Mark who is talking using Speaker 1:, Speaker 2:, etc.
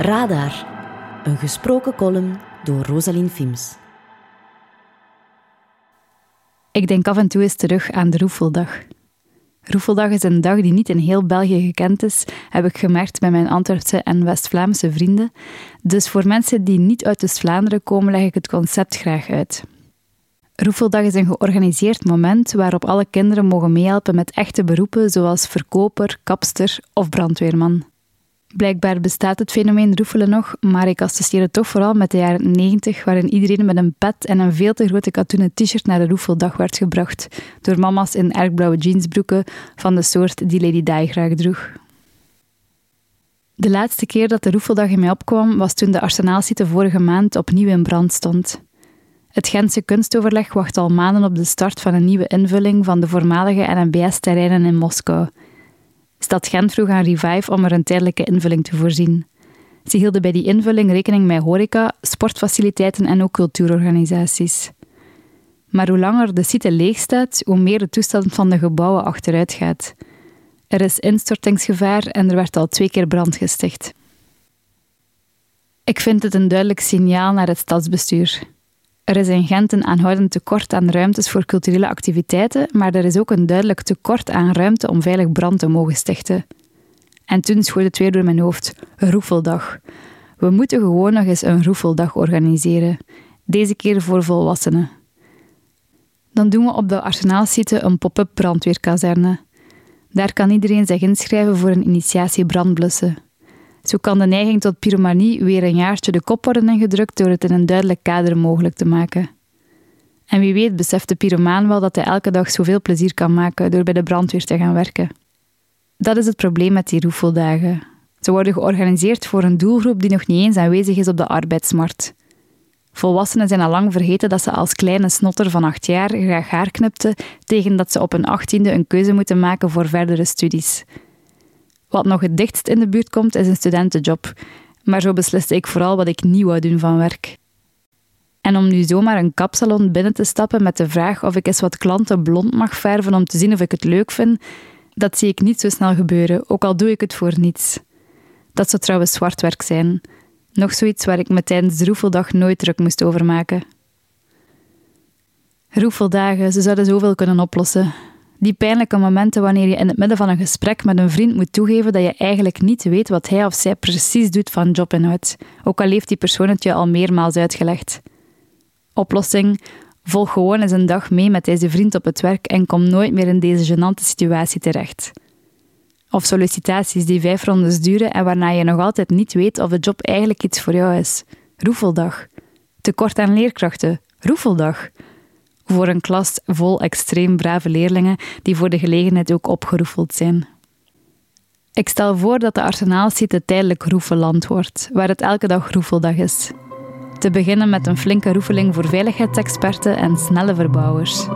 Speaker 1: Radar, een gesproken column door Rosalind Fims.
Speaker 2: Ik denk af en toe eens terug aan de Roefeldag. Roefeldag is een dag die niet in heel België gekend is, heb ik gemerkt bij mijn Antwerpse en West-Vlaamse vrienden. Dus voor mensen die niet uit West-Vlaanderen komen, leg ik het concept graag uit. Roefeldag is een georganiseerd moment waarop alle kinderen mogen meehelpen met echte beroepen zoals verkoper, kapster of brandweerman. Blijkbaar bestaat het fenomeen roefelen nog, maar ik associeer het toch vooral met de jaren 90, waarin iedereen met een pet en een veel te grote katoenen t-shirt naar de roefeldag werd gebracht, door mama's in erkblauwe jeansbroeken van de soort die Lady Di graag droeg. De laatste keer dat de roefeldag in mij opkwam was toen de arsenaalsite vorige maand opnieuw in brand stond. Het Gentse kunstoverleg wacht al maanden op de start van een nieuwe invulling van de voormalige NMBS-terreinen in Moskou. Stad Gent vroeg aan Revive om er een tijdelijke invulling te voorzien. Ze hielden bij die invulling rekening met horeca, sportfaciliteiten en ook cultuurorganisaties. Maar hoe langer de site leeg staat, hoe meer de toestand van de gebouwen achteruit gaat. Er is instortingsgevaar en er werd al twee keer brand gesticht. Ik vind het een duidelijk signaal naar het stadsbestuur. Er is in Gent een aanhoudend tekort aan ruimtes voor culturele activiteiten, maar er is ook een duidelijk tekort aan ruimte om veilig brand te mogen stichten. En toen schoot het weer door mijn hoofd: roefeldag. We moeten gewoon nog eens een roefeldag organiseren. Deze keer voor volwassenen. Dan doen we op de Arsenaalsite een pop-up brandweerkazerne. Daar kan iedereen zich inschrijven voor een initiatie brandblussen. Zo kan de neiging tot pyromanie weer een jaartje de kop worden ingedrukt door het in een duidelijk kader mogelijk te maken. En wie weet beseft de pyromaan wel dat hij elke dag zoveel plezier kan maken door bij de brandweer te gaan werken. Dat is het probleem met die roefeldagen. Ze worden georganiseerd voor een doelgroep die nog niet eens aanwezig is op de arbeidsmarkt. Volwassenen zijn al lang vergeten dat ze als kleine snotter van acht jaar graag haar knipten tegen dat ze op hun achttiende een keuze moeten maken voor verdere studies. Wat nog het dichtst in de buurt komt, is een studentenjob. Maar zo besliste ik vooral wat ik niet wou doen van werk. En om nu zomaar een kapsalon binnen te stappen met de vraag of ik eens wat klanten blond mag verven om te zien of ik het leuk vind, dat zie ik niet zo snel gebeuren, ook al doe ik het voor niets. Dat zou trouwens zwart werk zijn. Nog zoiets waar ik me tijdens de roefeldag nooit druk moest over maken. Roefeldagen, ze zouden zoveel kunnen oplossen. Die pijnlijke momenten wanneer je in het midden van een gesprek met een vriend moet toegeven dat je eigenlijk niet weet wat hij of zij precies doet van jobinhoud, ook al heeft die persoon het je al meermaals uitgelegd. Oplossing: volg gewoon eens een dag mee met deze vriend op het werk en kom nooit meer in deze gênante situatie terecht. Of sollicitaties die vijf rondes duren en waarna je nog altijd niet weet of de job eigenlijk iets voor jou is. Roefeldag. Tekort aan leerkrachten. Roefeldag voor een klas vol extreem brave leerlingen die voor de gelegenheid ook opgeroefeld zijn. Ik stel voor dat de arsenaalsite tijdelijk roefeland wordt, waar het elke dag roefeldag is. Te beginnen met een flinke roefeling voor veiligheidsexperten en snelle verbouwers.